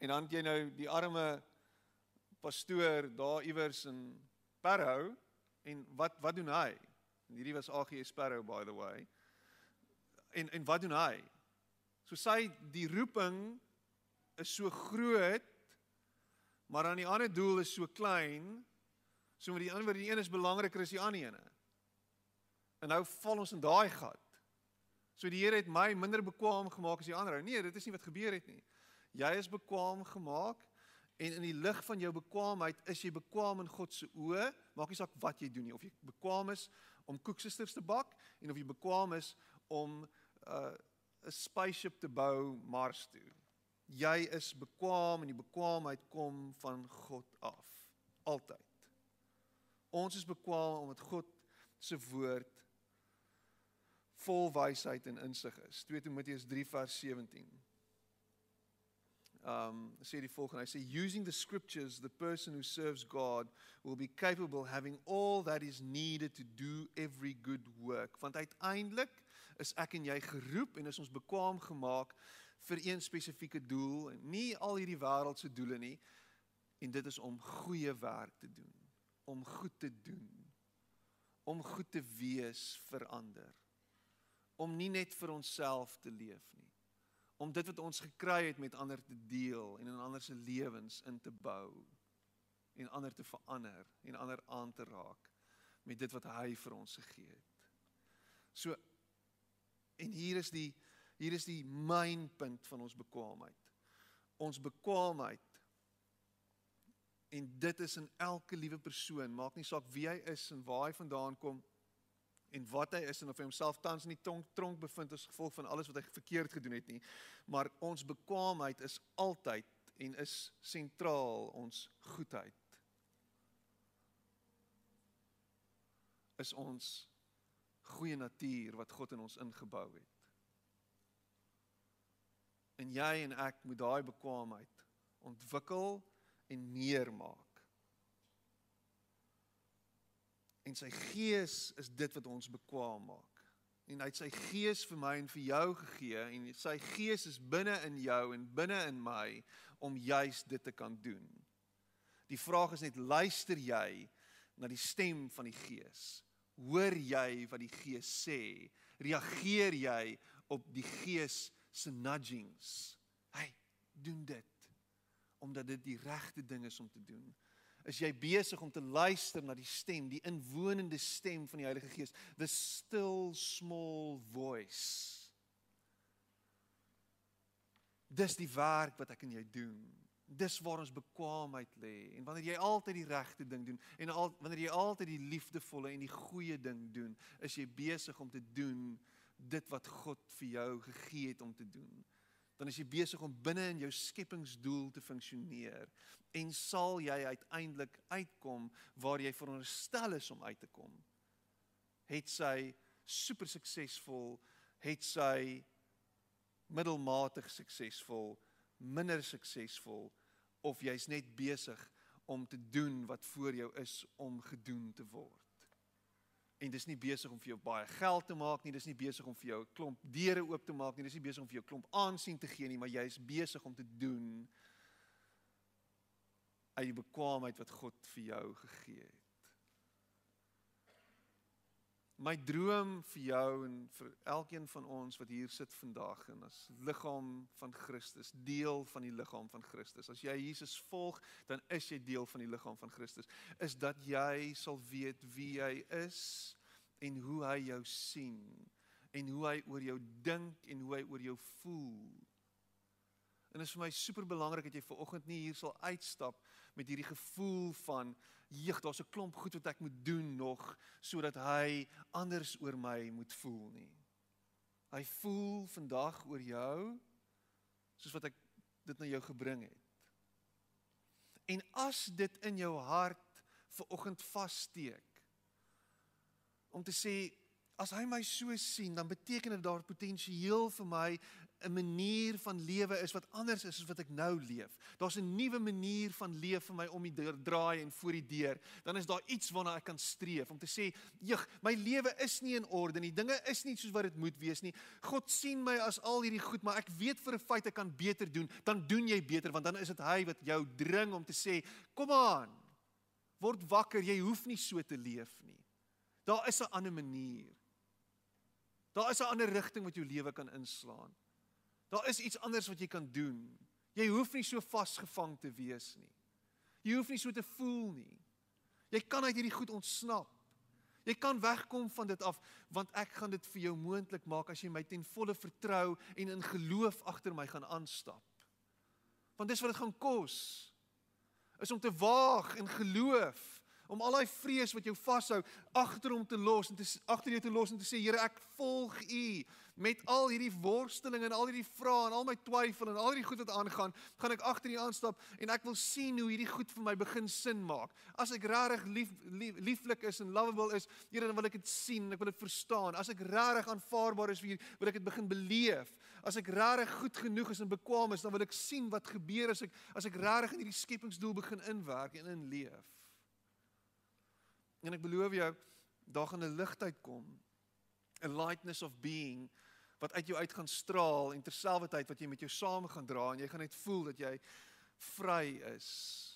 En dan het jy nou die arme pastoor daar iewers in Parow en wat wat doen hy? En hierdie was AGS Parow by the way. En en wat doen hy? So sy die roeping is so groot, maar dan die ander doel is so klein. So met die ander die een is belangriker as die ander ene. En nou val ons in daai gat. So die Here het my minder bekwam gemaak as die ander. Nee, dit is nie wat gebeur het nie. Jy is bekwam gemaak en in die lig van jou bekwaamheid is jy bekwam in God se oë. Maak nie saak wat jy doen nie, of jy bekwam is om koeksisters te bak en of jy bekwam is om uh 'n spaceship te bou Mars toe. Jy is bekwam en die bekwaamheid kom van God af. Altyd. Ons is bekwam omdat God se woord vol wysheid en insig is. 2 Timoteus 3 vers 17. Um sê die volgende, hy sê using the scriptures the person who serves God will be capable having all that is needed to do every good work. Want uiteindelik is ek en jy geroep en is ons bekwam gemaak vir een spesifieke doel en nie al hierdie wêreldse doele nie. En dit is om goeie werk te doen, om goed te doen, om goed te wees vir ander. Om nie net vir onsself te leef nie. Om dit wat ons gekry het met ander te deel en in ander se lewens in te bou en ander te verander en ander aan te raak met dit wat hy vir ons gegee het. So en hier is die hier is die mynpunt van ons bekwaamheid. Ons bekwaamheid en dit is in elke liewe persoon, maak nie saak wie hy is en waar hy vandaan kom en wat hy is en of hy homself tans in die tronk, tronk bevind as gevolg van alles wat hy verkeerd gedoen het nie, maar ons bekwaamheid is altyd en is sentraal ons goedheid. Is ons goeie natuur wat God in ons ingebou het. En jy en ek moet daai bekwaamheid ontwikkel en meer maak. En sy gees is dit wat ons bekwaam maak. En hy het sy gees vir my en vir jou gegee en sy gees is binne in jou en binne in my om juis dit te kan doen. Die vraag is net luister jy na die stem van die gees? Hoor jy wat die gees sê? Reageer jy op die gees se nudgings? Hey, doen dit omdat dit die regte ding is om te doen. Is jy besig om te luister na die stem, die inwonende stem van die Heilige Gees, the still small voice? Dis die werk wat ek en jy doen. Dis waar ons bekwaamheid lê. En wanneer jy altyd die regte ding doen en al wanneer jy altyd die liefdevolle en die goeie ding doen, is jy besig om te doen dit wat God vir jou gegee het om te doen dan is jy besig om binne in jou skepingsdoel te funksioneer en sal jy uiteindelik uitkom waar jy veronderstel is om uit te kom. Het sy super suksesvol, het sy middelmatig suksesvol, minder suksesvol of jy's net besig om te doen wat voor jou is om gedoen te word en dis nie besig om vir jou baie geld te maak nie, dis nie besig om vir jou 'n klomp deure oop te maak nie, dis nie besig om vir jou klomp aansien te gee nie, maar jy is besig om te doen uit die bekwaamheid wat God vir jou gegee het. My droom vir jou en vir elkeen van ons wat hier sit vandag en as liggaam van Christus, deel van die liggaam van Christus. As jy Jesus volg, dan is jy deel van die liggaam van Christus. Is dat jy sal weet wie hy is en hoe hy jou sien en hoe hy oor jou dink en hoe hy oor jou voel. En dit is vir my super belangrik dat jy ver oggend nie hier sal uitstap met hierdie gevoel van jeeg, daar's 'n klomp goed wat ek moet doen nog sodat hy anders oor my moet voel nie. Hy voel vandag oor jou soos wat ek dit na jou gebring het. En as dit in jou hart ver oggend vassteek om te sê as hy my so sien, dan beteken dit daar potensieel vir my 'n manier van lewe is wat anders is as wat ek nou leef. Daar's 'n nuwe manier van leef vir my om die deur draai en voor die deur. Dan is daar iets waarna ek kan streef om te sê, "Jeg, my lewe is nie in orde nie. Dinge is nie soos wat dit moet wees nie. God sien my as al hierdie goed, maar ek weet vir 'n feit ek kan beter doen." Dan doen jy beter want dan is dit hy wat jou dring om te sê, "Kom aan. Word wakker. Jy hoef nie so te leef nie. Daar is 'n ander manier." Daar is 'n ander rigting wat jou lewe kan inslaan. Daar is iets anders wat jy kan doen. Jy hoef nie so vasgevang te wees nie. Jy hoef nie so te voel nie. Jy kan uit hierdie goed ontsnap. Jy kan wegkom van dit af want ek gaan dit vir jou moontlik maak as jy my ten volle vertrou en in geloof agter my gaan aanstap. Want dis wat dit gaan kos. Is om te waag in geloof om al daai vrees wat jou vashou agter hom te los en te agter jou te los en te sê Here ek volg u met al hierdie worsteling en al hierdie vrae en al my twyfel en al hierdie goed wat aangaan gaan ek agter u aanstap en ek wil sien hoe hierdie goed vir my begin sin maak. As ek regtig lief, lief lieflik is en lovable is Here dan wil ek dit sien ek wil dit verstaan. As ek regtig aanvaarbaar is vir hier wil ek dit begin beleef. As ek regtig goed genoeg is en bekwame is dan wil ek sien wat gebeur as ek as ek regtig in hierdie skepingsdoel begin inwerk en inleef En ek beloof jou, daar gaan 'n ligtheid kom. 'n lightness of being wat uit jou uit gaan straal en terselfdertyd wat jy met jou saam gaan dra en jy gaan net voel dat jy vry is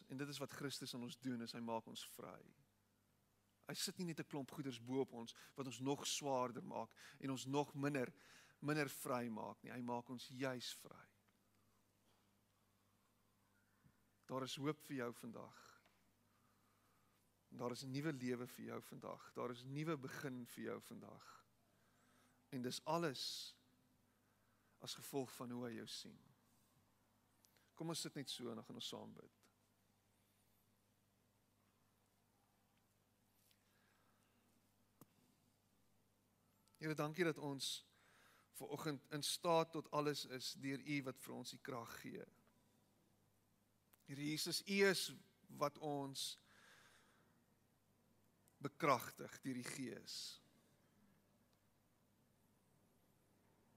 en dit is wat Christus aan ons doen, is hy maak ons vry. Hy sit nie net 'n klomp goeders bo op ons wat ons nog swaarder maak en ons nog minder minder vry maak nie. Hy maak ons juis vry. Daar is hoop vir jou vandag. Daar is 'n nuwe lewe vir jou vandag. Daar is 'n nuwe begin vir jou vandag. En dis alles as gevolg van hoe hy jou sien. Kom ons sit net so en dan gaan ons saam bid. Here, dankie dat ons ver oggend in staat tot alles is deur U wat vir ons die krag gee. Here Jesus, U is wat ons bekragtig deur die Gees.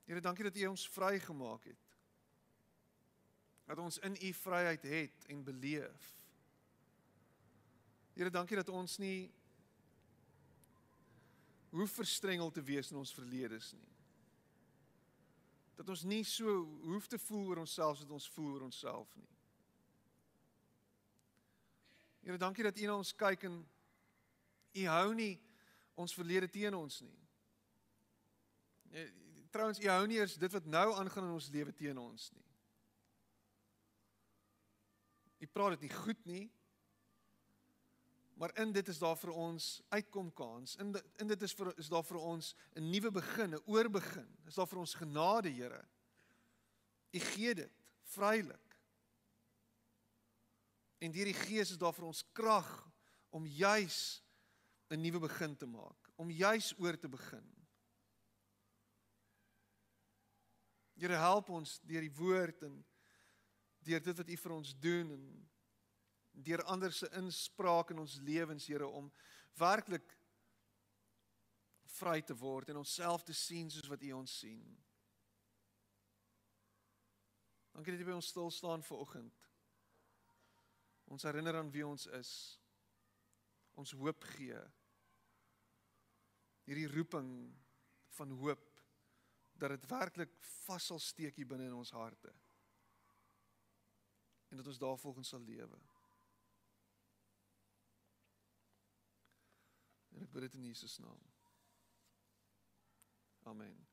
Here, dankie dat U ons vrygemaak het. Dat ons in U vryheid het en beleef. Here, dankie dat ons nie hoef verstrengel te wees in ons verledes nie. Dat ons nie so hoef te voel oor onsself as ons voel oor onsself nie. Here, dankie dat U na ons kyk en U hou nie ons verlede teen ons nie. Trouwens, U hou nie eers dit wat nou aangaan in ons lewe teen ons nie. U praat dit nie goed nie. Maar in dit is daar vir ons uitkomkans. In dit, in dit is vir is daar vir ons 'n nuwe begin, 'n oorbegin. Is daar vir ons genade, Here. U gee dit vrylik. En deur die Gees is daar vir ons krag om juis 'n nuwe begin te maak, om juis oor te begin. Here help ons deur die woord en deur dit wat U vir ons doen en deur ander se inspraak in ons lewens, Here, om werklik vry te word en onsself te sien soos wat U ons sien. Dankie dat jy by ons stil staan ver oggend. Ons herinner aan wie ons is. Ons hoop gee. Hierdie roeping van hoop dat dit werklik vas sal steek hier binne in ons harte. En dat ons daarvolgens sal lewe. En ek bid dit in Jesus naam. Amen.